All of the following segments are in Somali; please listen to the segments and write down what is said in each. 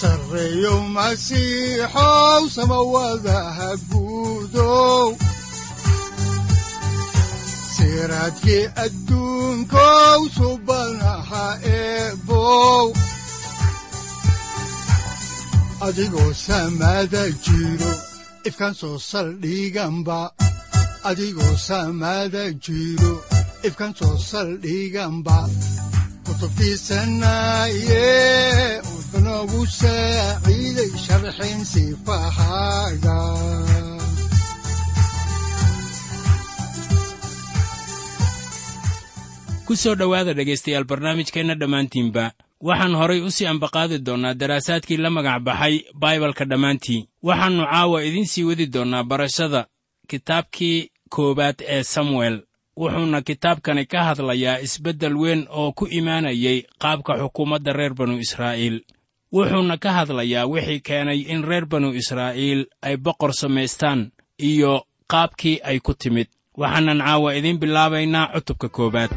sareyow masiixow samawadaha guudow siraadkii adduunkow subanaha eebow adigoo ifkaan soo saldhiganba kutubtiisanaye udanogu saaciiday ku soo dhowaada dhegaystayaal barnaamijkeenna dhammaantiinba. Waxaan horay u sii ambaqaadi doonnaa daraasaadkii la magac baxay baibalka dhammaantii waxaannu caawa idiin sii wadi doonnaa barashada kitaabkii koowaad ee samuel wuxuuna kitaabkani ka hadlayaa isbeddel weyn oo ku imaanayay qaabka xukuumadda reer banu israa'iil wuxuuna ka hadlayaa wixii keenay in reer banu israa'iil ay boqor samaystaan iyo qaabkii ay ku timid. Waxaanan caawa idiin bilaabaynaa cutubka koowaad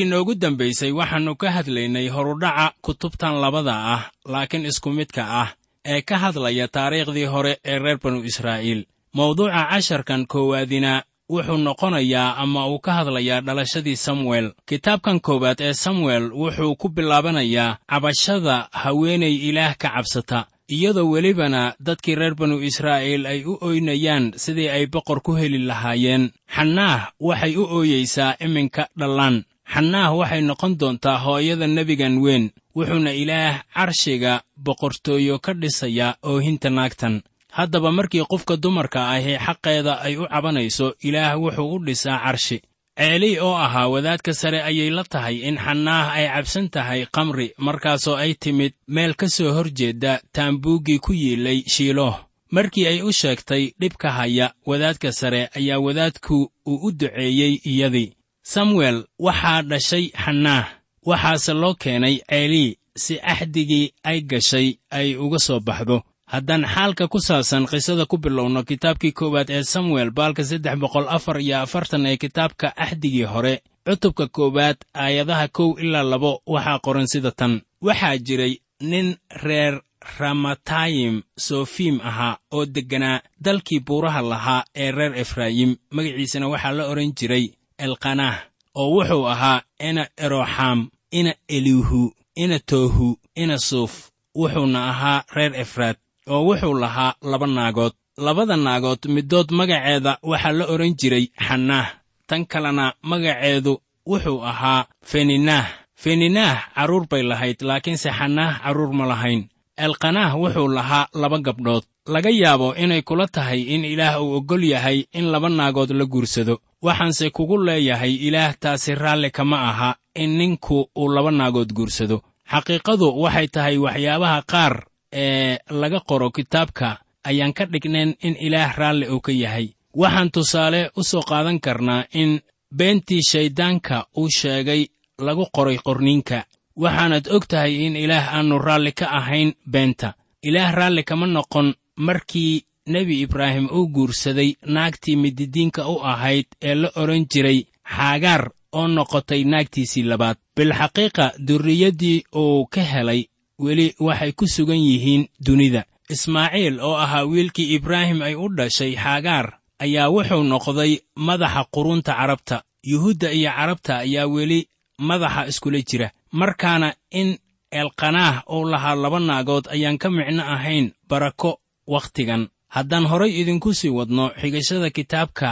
markii noogu dambaysay waxaannu ka hadlaynay horudhaca kutubtan labada ah laakiin isku midka ah ee ka hadlaya taariikhdii hore ee reer banu israa'iil. Mawduuca casharkan koowaadina wuxuu noqonayaa ama uu ka hadlayaa dhalashadii samuel. Kitaabkan koowaad ee samuel wuxuu ku bilaabanayaa cabashada haweenay ilaah ka cabsata iyadoo welibana dadkii reer banu israa'iil ay u ooynayaan sidii ay boqor ku heli lahaayeen. Xannaah waxay u ooyeysaa iminka dhallaan xannaah waxay noqon doontaa hooyada nebigan weyn wuxuuna ilaah carshiga boqortooyo ka dhisayaa oohinta naagtan. Haddaba markii qofka dumarka ahi xaqeeda ay u cabanayso ilaah wuxuu u dhisaa carshi. Ceeli oo ahaa wadaadka sare ayay la tahay in xannaah ay cabsan tahay kamri markaasoo ay timid meel ka soo hor jeedda taambuuggii ku yiilay shiilooh markii ay u sheegtay dhibka haya wadaadka sare ayaa wadaadku uu u duceeyey iyadii samuel waxaa dhashay xannaah waxaase loo keenay ceelii si axdigii ay gashay ay uga soo baxdo. Haddaan xaalka ku saabsan qisada ku bilowno kitaabkii koowaad ee samuel baalka saddex boqol afar iyo afartan ee kitaabka axdigii hore cutubka koowaad aayadaha kow ilaa labo waxaa qoran sida tan. Waxaa jiray nin reer ramatayim sofiim ahaa oo degganaa dalkii buuraha lahaa ee reer efraayim. Magaciisana waxaa la odhan jiray elkanah oo wuxuu ahaa ina eroxam ina elihu ina toohu ina suuf. Wuxuuna ahaa reer efraad oo wuxuu lahaa laba naagood. Labada naagood middood magaceeda waxaa la odhan jiray xannaah tan kalena magaceedu wuxuu ahaa feninah feninaah carruur bay lahayd laakiinse xanaah carruur ma lahayn. Elkanaah wuxuu lahaa laba gabdhood laga yaabo inay kula tahay in ilaah uu oggol yahay in laba naagood la guursado. Waxaanse kugu leeyahay ilaah taasi raalli kama aha in ninku uu laba naagood guursado. Xaqiiqadu waxay tahay waxyaabaha qaar ee laga qoro kitaabka. Ayaan ka dhignayn in ilaah raalli uu ka yahay. Waxaan tusaale u soo qaadan karnaa in beentii shayddaanka uu sheegay lagu qoray qorniinka. Waxaanaad og tahay in ilaah aannu raalli ka ahayn beenta. Ilaah raalli kama noqon markii nebi ibraahim uu guursaday naagtii mididiinka u ahayd ee la odhan jiray xaagaar oo noqotay naagtiisii labaad. Bilxaqiiqa durriyaddii uu ka helay weli waxay ku sugan yihiin dunida. Ismaaciil oo ahaa wiilkii ibraahim ay u dhashay xaagaar ayaa wuxuu noqday madaxa qurunta carabta. Yuhuudda iyo carabta ayaa weli madaxa iskula jira markaana in elkanaah uu lahaa laba naagood ayaan ka micno ahayn barako wakhtigan. Haddaan horay idinku sii wadno xigashada kitaabka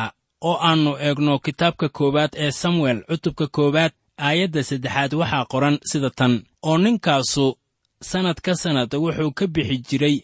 oo aannu eegno kitaabka koowaad ee samuel cutubka koowaad aayadda saddexaad waxaa qoran sida tan oo ninkaasu sannad ka sannad wuxuu ka bixi jiray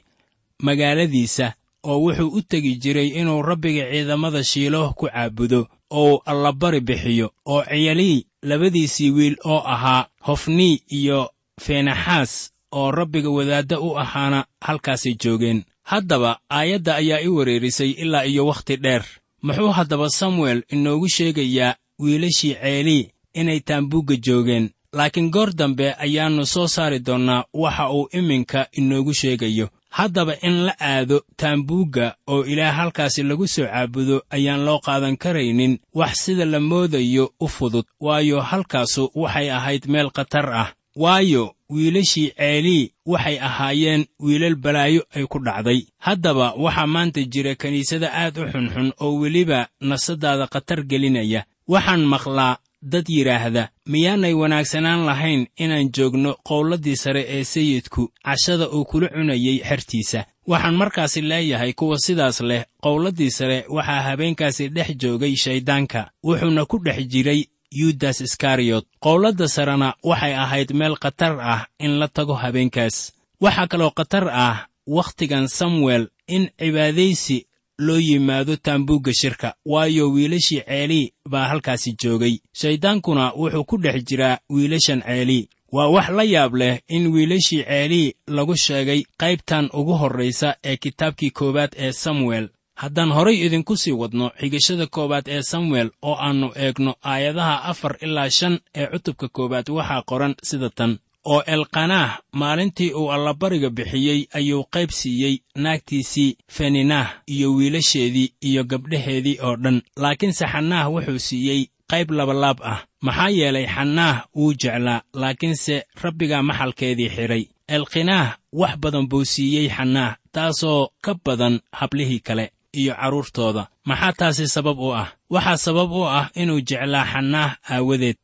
magaaladiisa oo wuxuu u tegi jiray inuu rabbiga ciidamada shiilooh ku caabudo oo allabari bixiyo oo ciyalii labadiisii wiil oo ahaa hofnii iyo feenaxaas oo rabbiga wadaadda u ahaana halkaasay joogeen haddaba aayadda ayaa i wereerisay ilaa iyo wakhti dheer. Muxuu haddaba samuel inoogu sheegayaa wiilashii ceelii inay taambuugga joogeen? Laakiin goor dambe ayaannu soo saari doonnaa waxa uu iminka inoogu sheegayo. Haddaba in la aado taambuugga oo ilaah halkaasi lagu soo caabudo ayaan loo qaadan karaynin wax sida la moodayo u fudud. Waayo halkaasu waxay ahayd meel khatar ah. Waayo wiilashii ceelii waxay ahaayeen wiilal balaayo ay ku dhacday. Haddaba waxaa maanta jira kiniisada aad u xunxun oo weliba nafsaddaada khatar gelinaya. Waxaan maqlaa dad yidhaahda miyaanay wanaagsanaan lahayn inaan joogno qowladdii sare ee sayidku cashada uu kula cunayey xertiisa. Waxaan markaasi leeyahay kuwa sidaas leh qowladdii sare waxaa habeenkaasi dhex joogay shayddaanka wuxuuna ku dhex jiray yudas iskariyot qowladda sarena waxay ahayd meel khatar ah in la tago habeenkaas. Waxaa kaloo khatar ah wakhtigan samuel in cibaadaysi loo yimaado taambuugga shirka waayo wiilashii ceelii baa halkaasi joogay. Shayddaankuna wuxuu ku dhex jiraa wiilashan ceelii waa wax la yaab leh in wiilashii ceelii lagu sheegay qaybtan ugu horraysa ee kitaabkii koowaad ee samuel haddaan horay idinku sii wadno xigashada koowaad ee samuel oo aannu eegno aayadaha afar ilaa shan ee cutubka koowaad waxaa qoran sida tan. Oo elkanaah maalintii uu allabariga bixiyey ayuu qayb siiyey naagtiisii feninah iyo wiilasheedii iyo gabdhaheedii oo dhan. Laakiinse xanaah wuxuu siiyey qayb labalaab ah. Maxaa yeelay xanaah wuu jeclaa laakiinse rabbigaa maxalkeedii xidhay elkinaah wax badan buu siiyey xanaah taasoo ka badan hablihii kale iyo carruurtooda maxaa taasi sabab u ah? Waxaa sabab u ah inuu jeclaa xanaah aawadeed.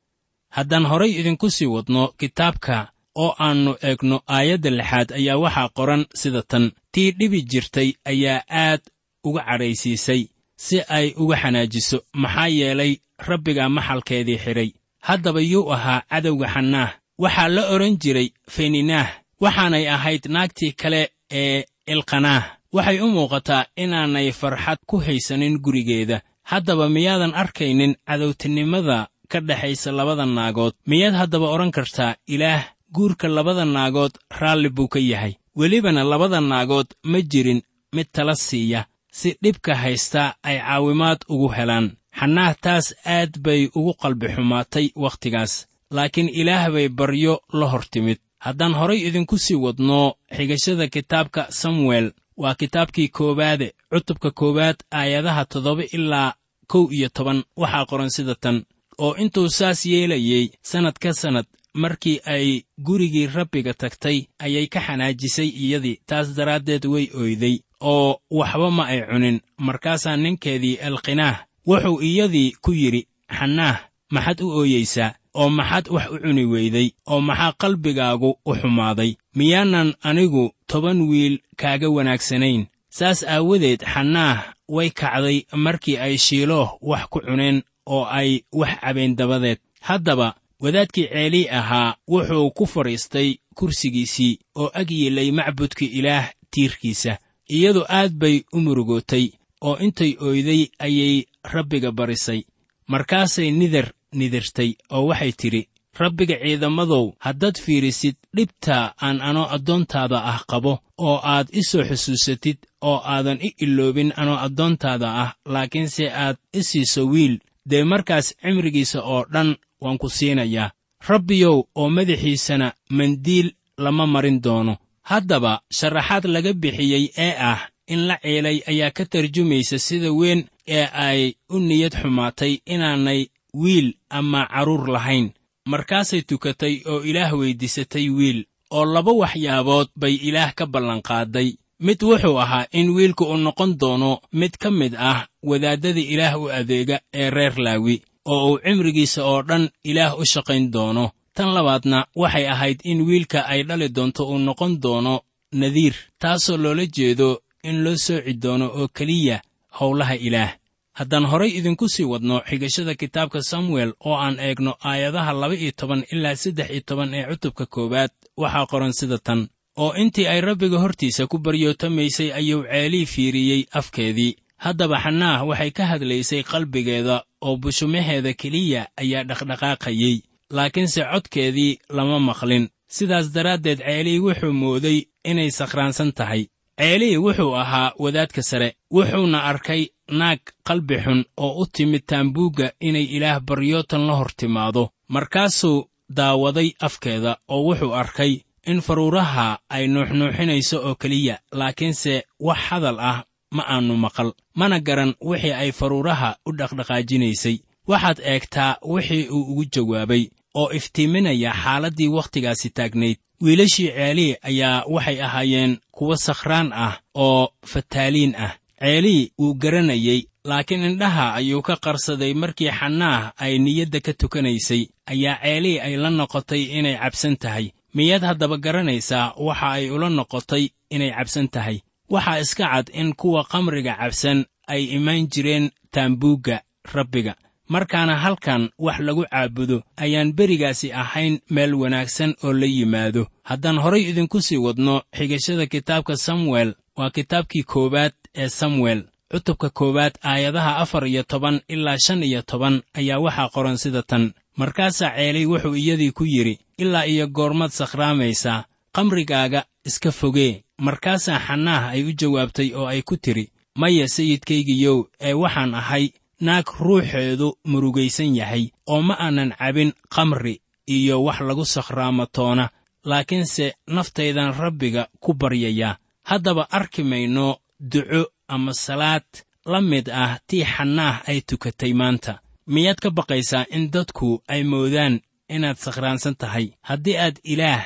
Haddaan horay idinku sii wadno kitaabka oo aannu eegno aayadda lixaad ayaa waxaa qoran sida tan tii dhibi jirtay ayaa aad uga cadhaysiisay si ay uga xanaajiso. Maxaa yeelay rabbigaa maxalkeedii xidhay haddaba yuu ahaa cadowga xanaah waxaa la odhan jiray feninah waxaanay ahayd naagtii kale ee ilkanaah waxay u muuqataa inaanay farxad ku haysanin gurigeeda. Haddaba miyaadan arkaynin cadowtinimada ka dhexaysa labada naagood. Miyaad haddaba odhan kartaa ilaah guurka labada naagood raalli buu ka yahay. Welibana labada naagood ma jirin mid tala siiya. Si dhibka haysta ay caawimaad ugu helaan. Xanaah taas aad bay ugu qalbi xumaatay wakhtigaas. Laakiin ilaah bay baryo la hor timid. Haddaan horay idinku sii wadno xigashada kitaabka samuel waa kitaabkii koowaade cutubka koowaad aayadaha toddoba ilaa kow iyo toban. Waxaa qoran sida tan. Oo intuu saas yeelayey sannad ka sannad markii ay gurigii rabbiga tagtay ayay ka xanaajisay iyadii. Taas daraaddeed way oyday. Oo waxba ma ay cunin. Markaasaa ninkeedii elkinaah wuxuu iyadii ku yidhi xanaah maxaad u ooyeysaa oo maxaad wax u cuni weyday oo maxaa qalbigaagu u xumaaday. Miyaanan anigu toban wiil kaaga wanaagsanayn. Saas aawadeed xanaah way kacday markii ay shiilooh wax ku cuneen oo ay wax cabeen dabadeed. Haddaba wadaadkii ceelii ahaa wuxuu ku fadhiistay kursigiisii oo ag yiilay macbudka ilaah tiirkiisa. Iyadu aad bay u murugootay oo intay oyday ayay rabbiga barisay. Markaasay nidar nidirtay oo waxay tidhi rabbiga ciidamadow haddaad fiirisid dhibta aan anoo addoontaada ah qabo oo aad i soo xusuusatid oo aadan i iloobin anoo addoontaada ah laakiinse aad i siiso wiil dee markaas cimrigiisa oo dhan waan ku siinayaa. Rabbiyow oo madaxiisana mandiil lama marin doono. Haddaba sharaxaad laga bixiyey ee ah in la ciilay ayaa ka tarjumaysa sida weyn ee ay u niyad xumaatay inaanay wiil ama carruur lahayn. Markaasay tukatay oo ilaah weyddiisatay wiil oo laba waxyaabood bay ilaah ka ballanqaaday mid wuxuu ahaa in wiilku uu noqon doono mid ka mid ah wadaaddada ilaah u adeega ee reer laawi oo uu cimrigiisa oo dhan ilaah u shaqayn doono. Tan labaadna waxay ahayd in wiilka ay dhali doonto uu noqon doono nadiir taasoo loola jeedo in loo sooci doono oo keliya howlaha ilaah haddaan horay idinku sii wadno xigashada kitaabka samuel oo aan eegno aayadaha laba iyo toban ilaa saddex iyo toban ee cutubka koowaad waxaa qoran sida tan. Oo intii ay rabbiga hortiisa ku baryootamaysay ayuu ceelii fiiriyey afkeedii. Haddaba xanaah waxay ka hadlaysay qalbigeeda oo bushumaheeda keliya ayaa dhaqdhaqaaqayey laakiinse codkeedii lama maqlin. Sidaas daraaddeed ceelii wuxuu mooday inay sakhraansan tahay ceelii wuxuu ahaa wadaadka sare wuxuuna arkay naag qalbi xun oo u timid taambuugga inay ilaah baryootan la hor timaado. Markaasuu daawaday afkeeda oo wuxuu arkay in faruuraha ay nuuxnuuxinayso oo keliya laakiinse wax hadal ah ma aannu maqal. Mana garan wixii ay faruuraha u dhaqdhaqaajinaysay. Waxaad eegtaa wixii uu ugu jawaabay oo iftiiminaya xaaladdii wakhtigaasi taagnayd. Wiilashii ceelii ayaa waxay ahaayeen kuwo sakhraan ah oo fataaliin ah. Ceelii wuu garanayey laakiin indhaha ayuu ka qarsaday markii xanaah ay niyadda ka tukanaysay. Ayaa ceelii ay la noqotay inay cabsan tahay. Miyaad haddaba garanaysaa waxa ay ula noqotay inay cabsan tahay. Waxaa iska cad in kuwa khamriga cabsan ay imaan jireen taambuugga rabbiga markaana halkan wax lagu caabudo ayaan berigaasi ahayn meel wanaagsan oo la yimaado. Haddaan horay idinku sii wadno xigashada kitaabka samuel waa kitaabkii koowaad ee samuel. Cutubka koowaad aayadaha afar iyo toban ilaa shan iyo toban ayaa waxaa qoran sida tan. Markaasaa ceelay wuxuu iyadii ku yidhi ilaa iyo goormaad sakhraamaysaa khamrigaaga iska fogee markaasaa xanaah ay u jawaabtay oo ay ku tidhi maya sayidkaygiyow ee waxaan ahay naag ruuxeedu murugaysan yahay oo ma aanan cabin khamri iyo wax lagu sakhraamo toona laakiinse naftaydan rabbiga ku baryayaa haddaba arki mayno duco ama salaad la mid ah tii xanaah ay tukatay maanta. Miyaad ka baqaysaa in dadku ay moodaan inaad sakhraansan tahay? Haddii aad ilaah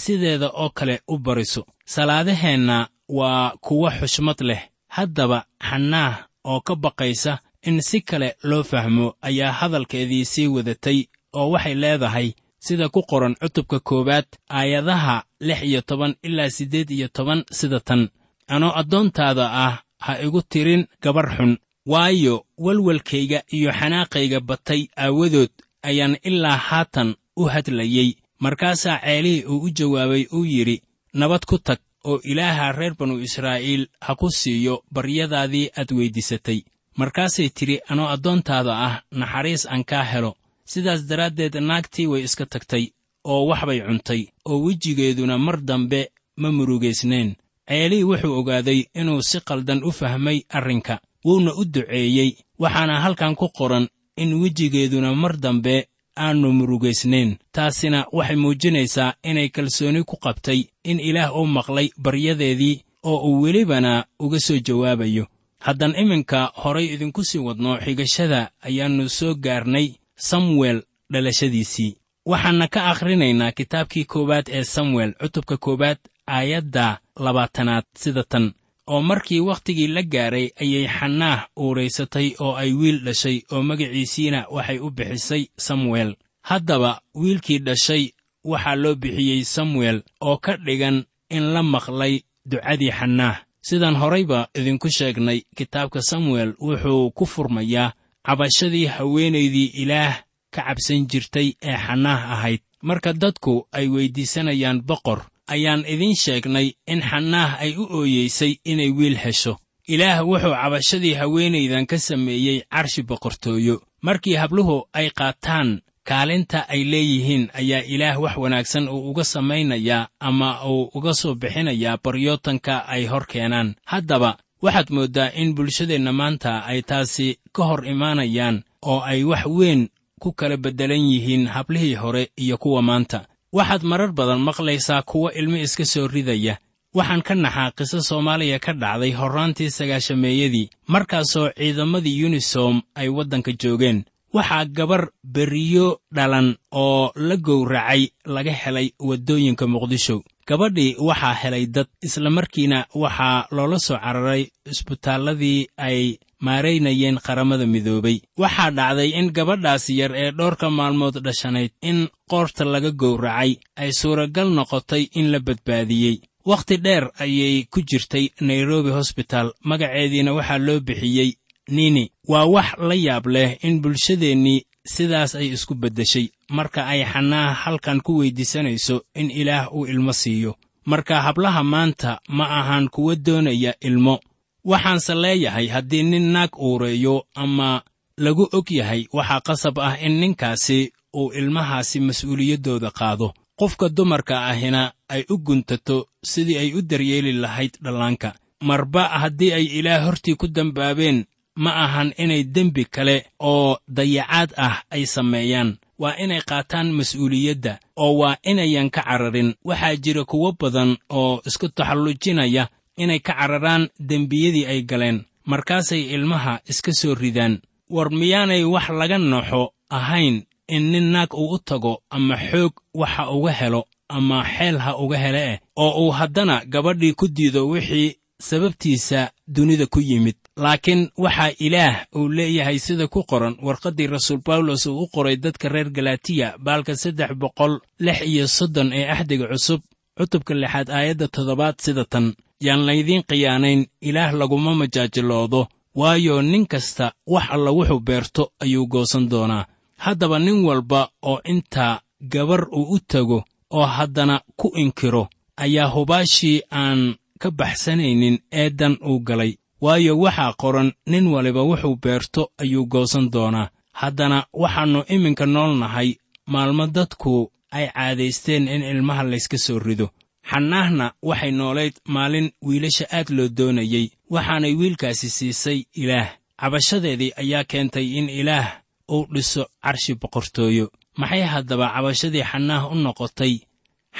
sideeda oo kale u bariso salaadaheenna waa kuwo xushmad leh. Haddaba xanaah oo ka baqaysa in si kale loo fahmo ayaa hadalkeedii sii wadatay oo waxay leedahay sida ku qoran cutubka koowaad aayadaha lix iyo toban ilaa siddeed iyo toban sida tan. Anoo addoontaada ah ha igu tirin gabar xun. Waayo walwalkayga iyo xanaaqayga batay aawadood ayaan ilaa haatan u hadlayey markaasaa ceelihii uu u jawaabay uu yidhi nabad ku tag oo ilaaha reer banu israa'iil ha ku siiyo baryadaadii aad weyddiisatay markaasay tidhi anoo addoontaada ah naxariis aan kaa helo. Sidaas daraaddeed naagtii way iska tagtay oo wax bay cuntay oo wejigeeduna mar dambe ma murugaysnayn ceelii wuxuu ogaaday inuu si qaldan u fahmay arrinka wuuna u duceeyey waxaana halkan ku qoran in wejigeeduna mar dambe aannu murugaysnayn taasina waxay muujinaysaa inay kalsooni ku qabtay in ilaah uu maqlay baryadeedii oo uu welibana uga soo jawaabayo haddaan iminka horay idinku sii wadno xigashada ayaannu soo gaarnay samuel dhalashadiisii. Waxaanna ka akhrinaynaa kitaabkii koowaad ee samuel cutubka koowaad aayadda labaatanaad sida tan. Oo markii wakhtigii la gaaray ayay xanaah uuraysatay oo ay wiil dhashay oo magaciisiina waxay u bixisay samuel. Haddaba wiilkii dhashay waxaa loo bixiyey samuel oo ka dhigan in la maqlay ducadii xanaah sidaan horayba idinku sheegnay kitaabka samuel wuxuu ku furmayaa cabashadii haweenaydii ilaah ka cabsan jirtay ee xanaah ahayd. Marka dadku ay weyddiisanayaan boqor ayaan idiin sheegnay in xanaah ay u ooyeysay inay wiil hesho. Ilaah wuxuu cabashadii haweenaydan ka sameeyey carshi boqortooyo. Markii habluhu ay qaataan kaalinta ay leeyihiin ayaa ilaah wax wanaagsan uu uga samaynayaa ama uu uga soo bixinayaa baryootanka ay hor keenaan. Haddaba waxaad mooddaa in bulshadeenna maanta ay taasi ka hor imaanayaan oo ay wax weyn ku kala beddelan yihiin hablihii hore iyo kuwa maanta. Waxaad marar badan maqlaysaa kuwo ilmo iska soo ridaya. Waxaan ka naxaa qiso soomaaliya ka dhacday horraantii sagaashameeyadii markaasoo ciidamadii yunisom ay waddanka joogeen waxaa gabar beriyo dhalan oo la gowracay laga helay waddooyinka muqdisho. Gabadhii waxaa helay dad islamarkiina waxaa loola soo cararay isbitaalladii ay maaraynayeen qaramada midoobay. Waxaa dhacday in gabadhaasi yar ee dhowrka maalmood dhashanayd in qoorta laga gowracay ay suuragal noqotay in la badbaadiyey. Wakhti dheer ayay ku jirtay nairobi hosbital magaceediina waxaa loo bixiyey nini waa wax la yaab leh in bulshadeennii sidaas ay isku beddeshay. Marka ay xanaa halkan ku weyddiisanayso in ilaah uu ilmo siiyo. Marka hablaha maanta ma ahan kuwa doonaya ilmo. Waxaanse leeyahay haddii nin naag uureeyo ama lagu og yahay waxaa qasab ah in ninkaasi uu ilmahaasi mas'uuliyaddooda qaado. Qofka dumarka ahina ay u guntato sidii ay u daryeeli lahayd dhallaanka. Marba haddii ay ilaah hortii ku dembaabeen ma ahan inay dembi kale oo dayacaad ah ay sameeyaan. Waa inay qaataan mas'uuliyadda oo waa inayan ka cararin. Waxaa jira kuwo badan oo isku taxallujinaya inay ka cararaan dembiyadii ay galeen. Markaasay ilmaha iska soo ridaan. War miyaanay wax laga noxo ahayn in nin naag uu u tago ama xoog waxa uga helo ama xeel ha uga hele eh oo uu haddana gabadhii ku diido wixii sababtiisa dunida ku yimid. Laakiin waxaa ilaah uu leeyahay sida ku qoran warqaddii rasuul bawlos uu u qoray dadka reer galatiya baalka saddex boqol lix iyo soddon ee axdiga cusub cutubka lixaad aayadda toddobaad sida tan. Yaan laydiin khiyaanayn ilaah laguma majaajiloodo waayo nin kasta wax alla wuxuu beerto ayuu goosan doonaa. Haddaba nin walba oo intaa gabar uu u tego oo haddana ku inkiro ayaa hubaashii aan ka baxsanaynin eeddan uu galay. Waayo waxaa qoran nin waliba wuxuu beerto ayuu goosan doonaa. Haddana waxaannu iminka nool nahay maalmo dadku ay caadaysteen in ilmaha layska soo rido. Xannaahna waxay noolayd maalin wiilasha aad loo doonayey waxaanay wiilkaasi siisay ilaah. Cabashadeedii ayaa keentay in ilaah uu dhiso carshi boqortooyo. Maxay haddaba cabashadii xannaah u noqotay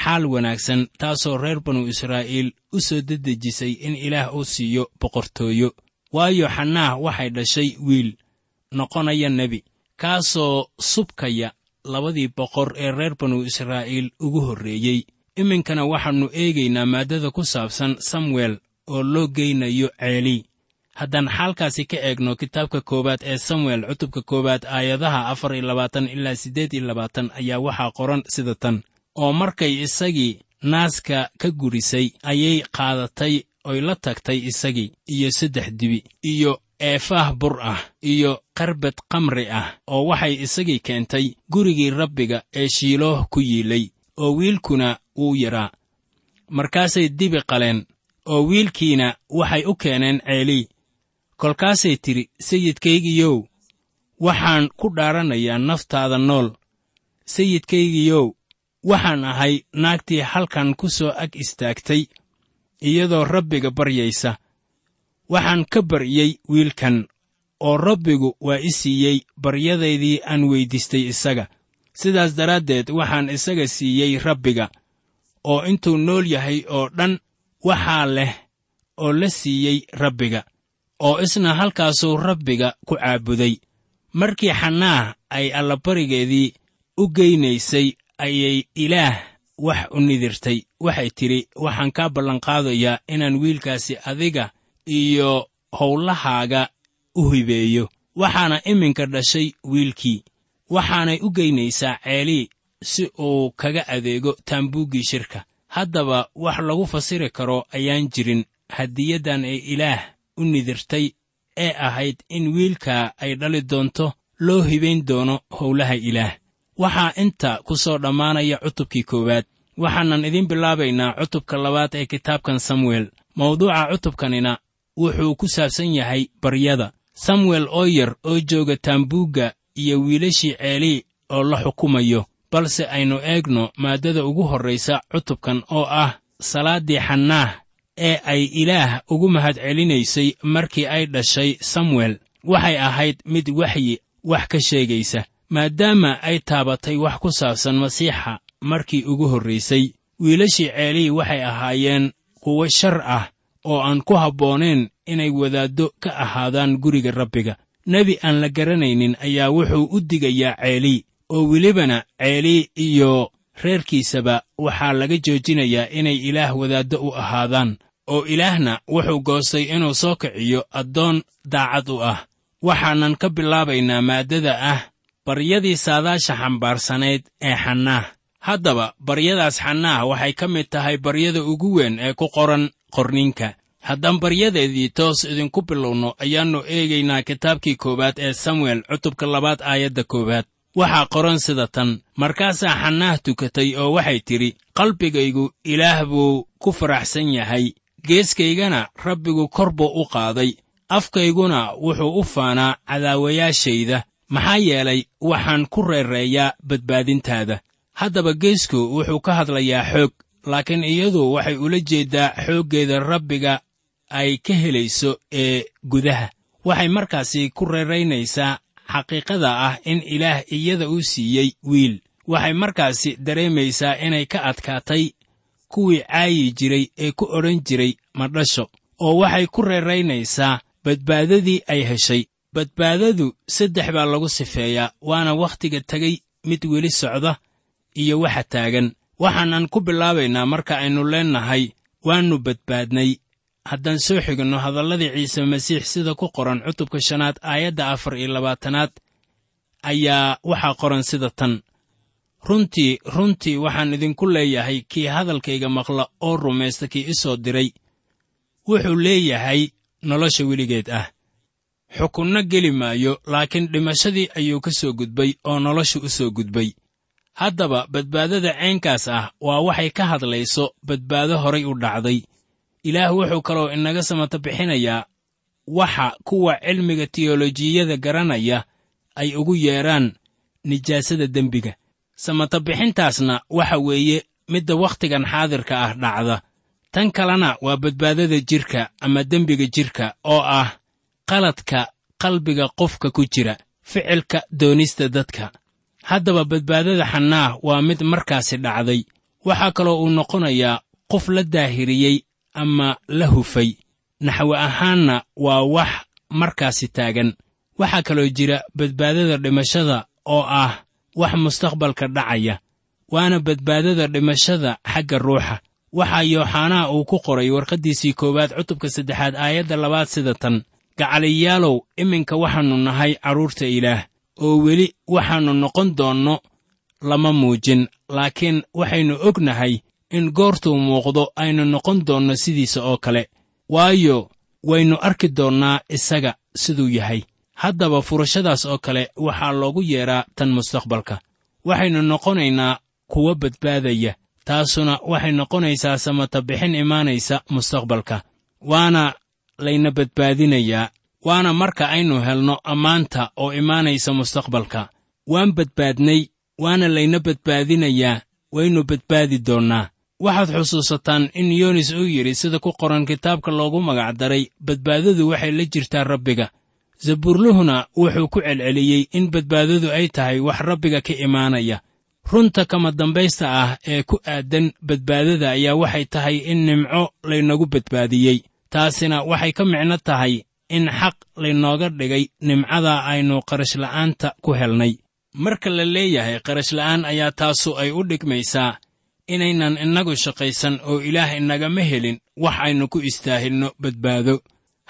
xaal wanaagsan taasoo reer banu israa'iil u soo dedejisay in ilaah uu siiyo boqortooyo. Waayo xannaah waxay dhashay wiil noqonaya nebi kaasoo subkaya labadii boqor ee reer banu israa'iil ugu horreeyey. Iminkana waxaannu eegaynaa maaddada ku saabsan samuel oo loo geynayo ceeli. Haddaan xaalkaasi ka eegno kitaabka koowaad ee samuel cutubka koowaad aayadaha afar iyo labaatan ilaa siddeed iyo labaatan ayaa waxaa qoran sida tan oo markay isagii naaska ka gurisay ayay qaadatay oy la tagtay isagii iyo saddex dibi iyo eefaah bur ah iyo qarbad kamri ah oo waxay isagii keentay gurigii rabbiga ee shiilooh ku yiilay oo wiilkuna wuu yaraa. Markaasay dibi qaleen oo wiilkiina waxay u keeneen ceelii kolkaasay tidhi sayidkaygiyow waxaan ku dhaaranayaa naftaada nool. Sayidkaygiyow waxaan ahay naagtii halkan ku soo ag istaagtay iyadoo rabbiga baryaysa. Waxaan ka baryey wiilkan oo rabbigu waa i siiyey baryadaydii aan weyddiistay isaga. Sidaas daraaddeed waxaan isaga siiyey rabbiga oo intuu nool yahay oo dhan waxaa leh oo la siiyey rabbiga oo isna halkaasuu rabbiga ku caabuday. Markii xannaah ay allabarigeedii u geynaysay ayay ilaah wax u nidirtay. Waxay tidhi waxaan kaa ballanqaadayaa inaan wiilkaasi adiga iyo howlahaaga u hibeeyo. Waxaana iminka dhashay wiilkii. Waxaanay u geynaysaa ceelii si uu kaga adeego taambuuggii shirka. Haddaba wax lagu fasiri karo ayaan jirin. Hadiyaddan ee ilaah u nidirtay ee ahayd in wiilkaa ay dhali doonto loo hibayn doono howlaha ilaah waxaa inta ku soo dhammaanaya cutubkii koowaad. Waxaanan idiin bilaabaynaa cutubka labaad ee kitaabkan samuel. Mawduuca cutubkanina wuxuu ku saabsan yahay baryada. Samuel oo yar oo jooga taambuugga iyo wiilashii ceelii oo la xukumayo. Balse aynu eegno maaddada ugu horraysa cutubkan oo ah salaaddii xannaah ee ay ilaah ugu mahadcelinaysay markii ay dhashay samuel. Waxay ahayd mid waxyi wax ka sheegaysa maadaama ay taabatay wax ku saabsan masiixa markii ugu horraysay wiilashii ceelii waxay ahaayeen kuwo shar ah oo aan ku habboonayn inay wadaaddo ka ahaadaan guriga rabbiga. Nebi aan la garanaynin ayaa wuxuu u digayaa ceelii oo welibana ceelii iyo reerkiisaba waxaa laga joojinayaa inay ilaah wadaaddo u ahaadaan oo ilaahna wuxuu goostay inuu soo kiciyo addoon daacad u ah. Waxaanan ka bilaabaynaa maaddada ah baryadii saadaasha xambaarsanayd ee xannaah. Haddaba baryadaas xannaah waxay ka mid tahay baryada ugu weyn ee ku qoran qorninka haddaan baryadeedii toos idinku bilowno ayaannu eegaynaa kitaabkii koowaad ee samuel cutubka labaad aayadda koowaad. Waxaa qoran sida tan markaasaa xannaah tukatay oo waxay tidhi qalbigaygu ilaah buu ku faraxsan yahay geeskaygana rabbigu kor buu u qaaday afkayguna wuxuu u faanaa cadaawayaashayda maxaa yeelay waxaan ku reereeyaa badbaadintaada. Haddaba geesku wuxuu ka hadlayaa xoog laakiin iyadu waxay ula jeeddaa xooggeeda rabbiga ay ka helayso ee gudaha. Waxay markaasi ku reeraynaysaa xaqiiqada ah in ilaah iyada uu siiyey wiil. Waxay markaasi dareemaysaa inay ka adkaatay kuwii caayi jiray ee ku odhan jiray madhasho oo waxay ku reeraynaysaa badbaadadii ay heshay badbaadadu saddex baa lagu sifeeyaa waana wakhtiga tegey mid weli socda iyo waxa taagan. Waxaanan ku bilaabaynaa marka aynu leennahay waannu badbaadnay. Haddaan soo xiginno hadalladii ciise masiix sida ku qoran cutubka shanaad aayadda afar iyo labaatanaad ayaa waxaa qoran sida tan. Runtii runtii waxaan idinku leeyahay kii hadalkayga maqla oo rumaysta kii i soo diray. Wuxuu leeyahay nolosha weligeed ah xukunno geli maayo laakiin dhimashadii ayuu ka soo gudbay oo nolosha u soo gudbay. Haddaba badbaadada caynkaas ah waa waxay ka hadlayso badbaado horay u dhacday. Ilaah wuxuu kaloo inaga samata bixinayaa waxa kuwa cilmiga tiyolojiyada garanaya ay ugu yeedhaan nijaasada dembiga. Samata bixintaasna waxa weeye midda wakhtigan xaadirka ah dhacda. Tan kalena waa badbaadada jidhka ama dembiga jidhka oo ah qaladka qalbiga qofka ku jira ficilka doonista dadka. Haddaba badbaadada xannaah waa mid markaasi dhacday. Waxaa kaloo uu noqonayaa qof la daahiriyey ama la hufay. Naxwe ahaanna waa wax markaasi taagan. Waxaa kaloo jira badbaadada dhimashada oo ah wax mustaqbalka dhacaya waana badbaadada dhimashada xagga ruuxa. Waxaa yooxanaa uu ku qoray warqaddiisii koowaad cutubka saddexaad aayadda labaad sida tan gacaliyaalow iminka waxaannu nahay carruurta ilaah oo weli waxaannu noqon doonno lama muujin laakiin waxaynu ognahay in goortuu muuqdo aynu noqon doonno sidiisa oo kale. Waayo waynu arki doonnaa isaga siduu yahay. Haddaba furashadaas oo kale waxaa loogu yeedhaa tan mustaqbalka. Waxaynu noqonaynaa kuwa badbaadaya taasuna waxay noqonaysaa samata bixin imaanaysa mustaqbalka. Waana layna badbaadinayaa waana marka aynu helno ammaanta oo imaanaysa mustaqbalka. Waan badbaadnay waana layna badbaadinayaa waynu badbaadi doonnaa waxaad xusuusataan in yoonis uu yidhi sida ku qoran kitaabka loogu magacdaray badbaadadu waxay la jirtaa rabbiga. Zabuurluhuna wuxuu ku celceliyey in badbaadadu ay tahay wax rabbiga ka imaanaya. Runta kama dambaysta ah ee ku aadan badbaadada ayaa waxay tahay in nimco laynagu badbaadiyey taasina waxay ka micno tahay in xaq laynooga dhigay nimcada aynu qarashla'aanta ku helnay. Marka la leeyahay qarashla'aan ayaa taasu ay u dhigmaysaa inaynan innagu shaqaysan oo ilaah inagama helin wax aynu ku istaahilno badbaado.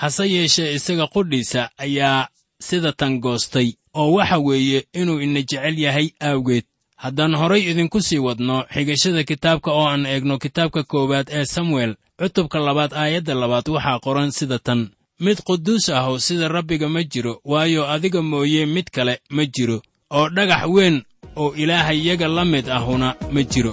Hase yeeshee isaga qudhiisa ayaa sida tan goostay oo waxa weeye inuu ina jecel yahay aawgeed haddaan horay idinku sii wadno xigashada kitaabka oo aan eegno kitaabka koowaad ee samuel cutubka labaad aayadda labaad waxaa qoran sida tan. Mid quduus ahu sida rabbiga ma jiro waayo adiga mooye mid kale ma jiro. Oo dhagax weyn oo ilaahayaga la mid ahuna ma jiro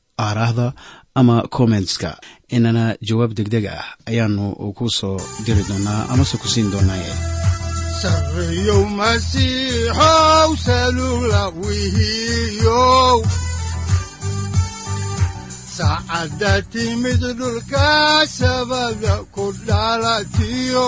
aaraahda ama kommentska inana jawaab degdeg ah ayaanu ku soo diri doonaa amase ku siin doonaaye saacadda timid dhulka sabada ku dhalatiyo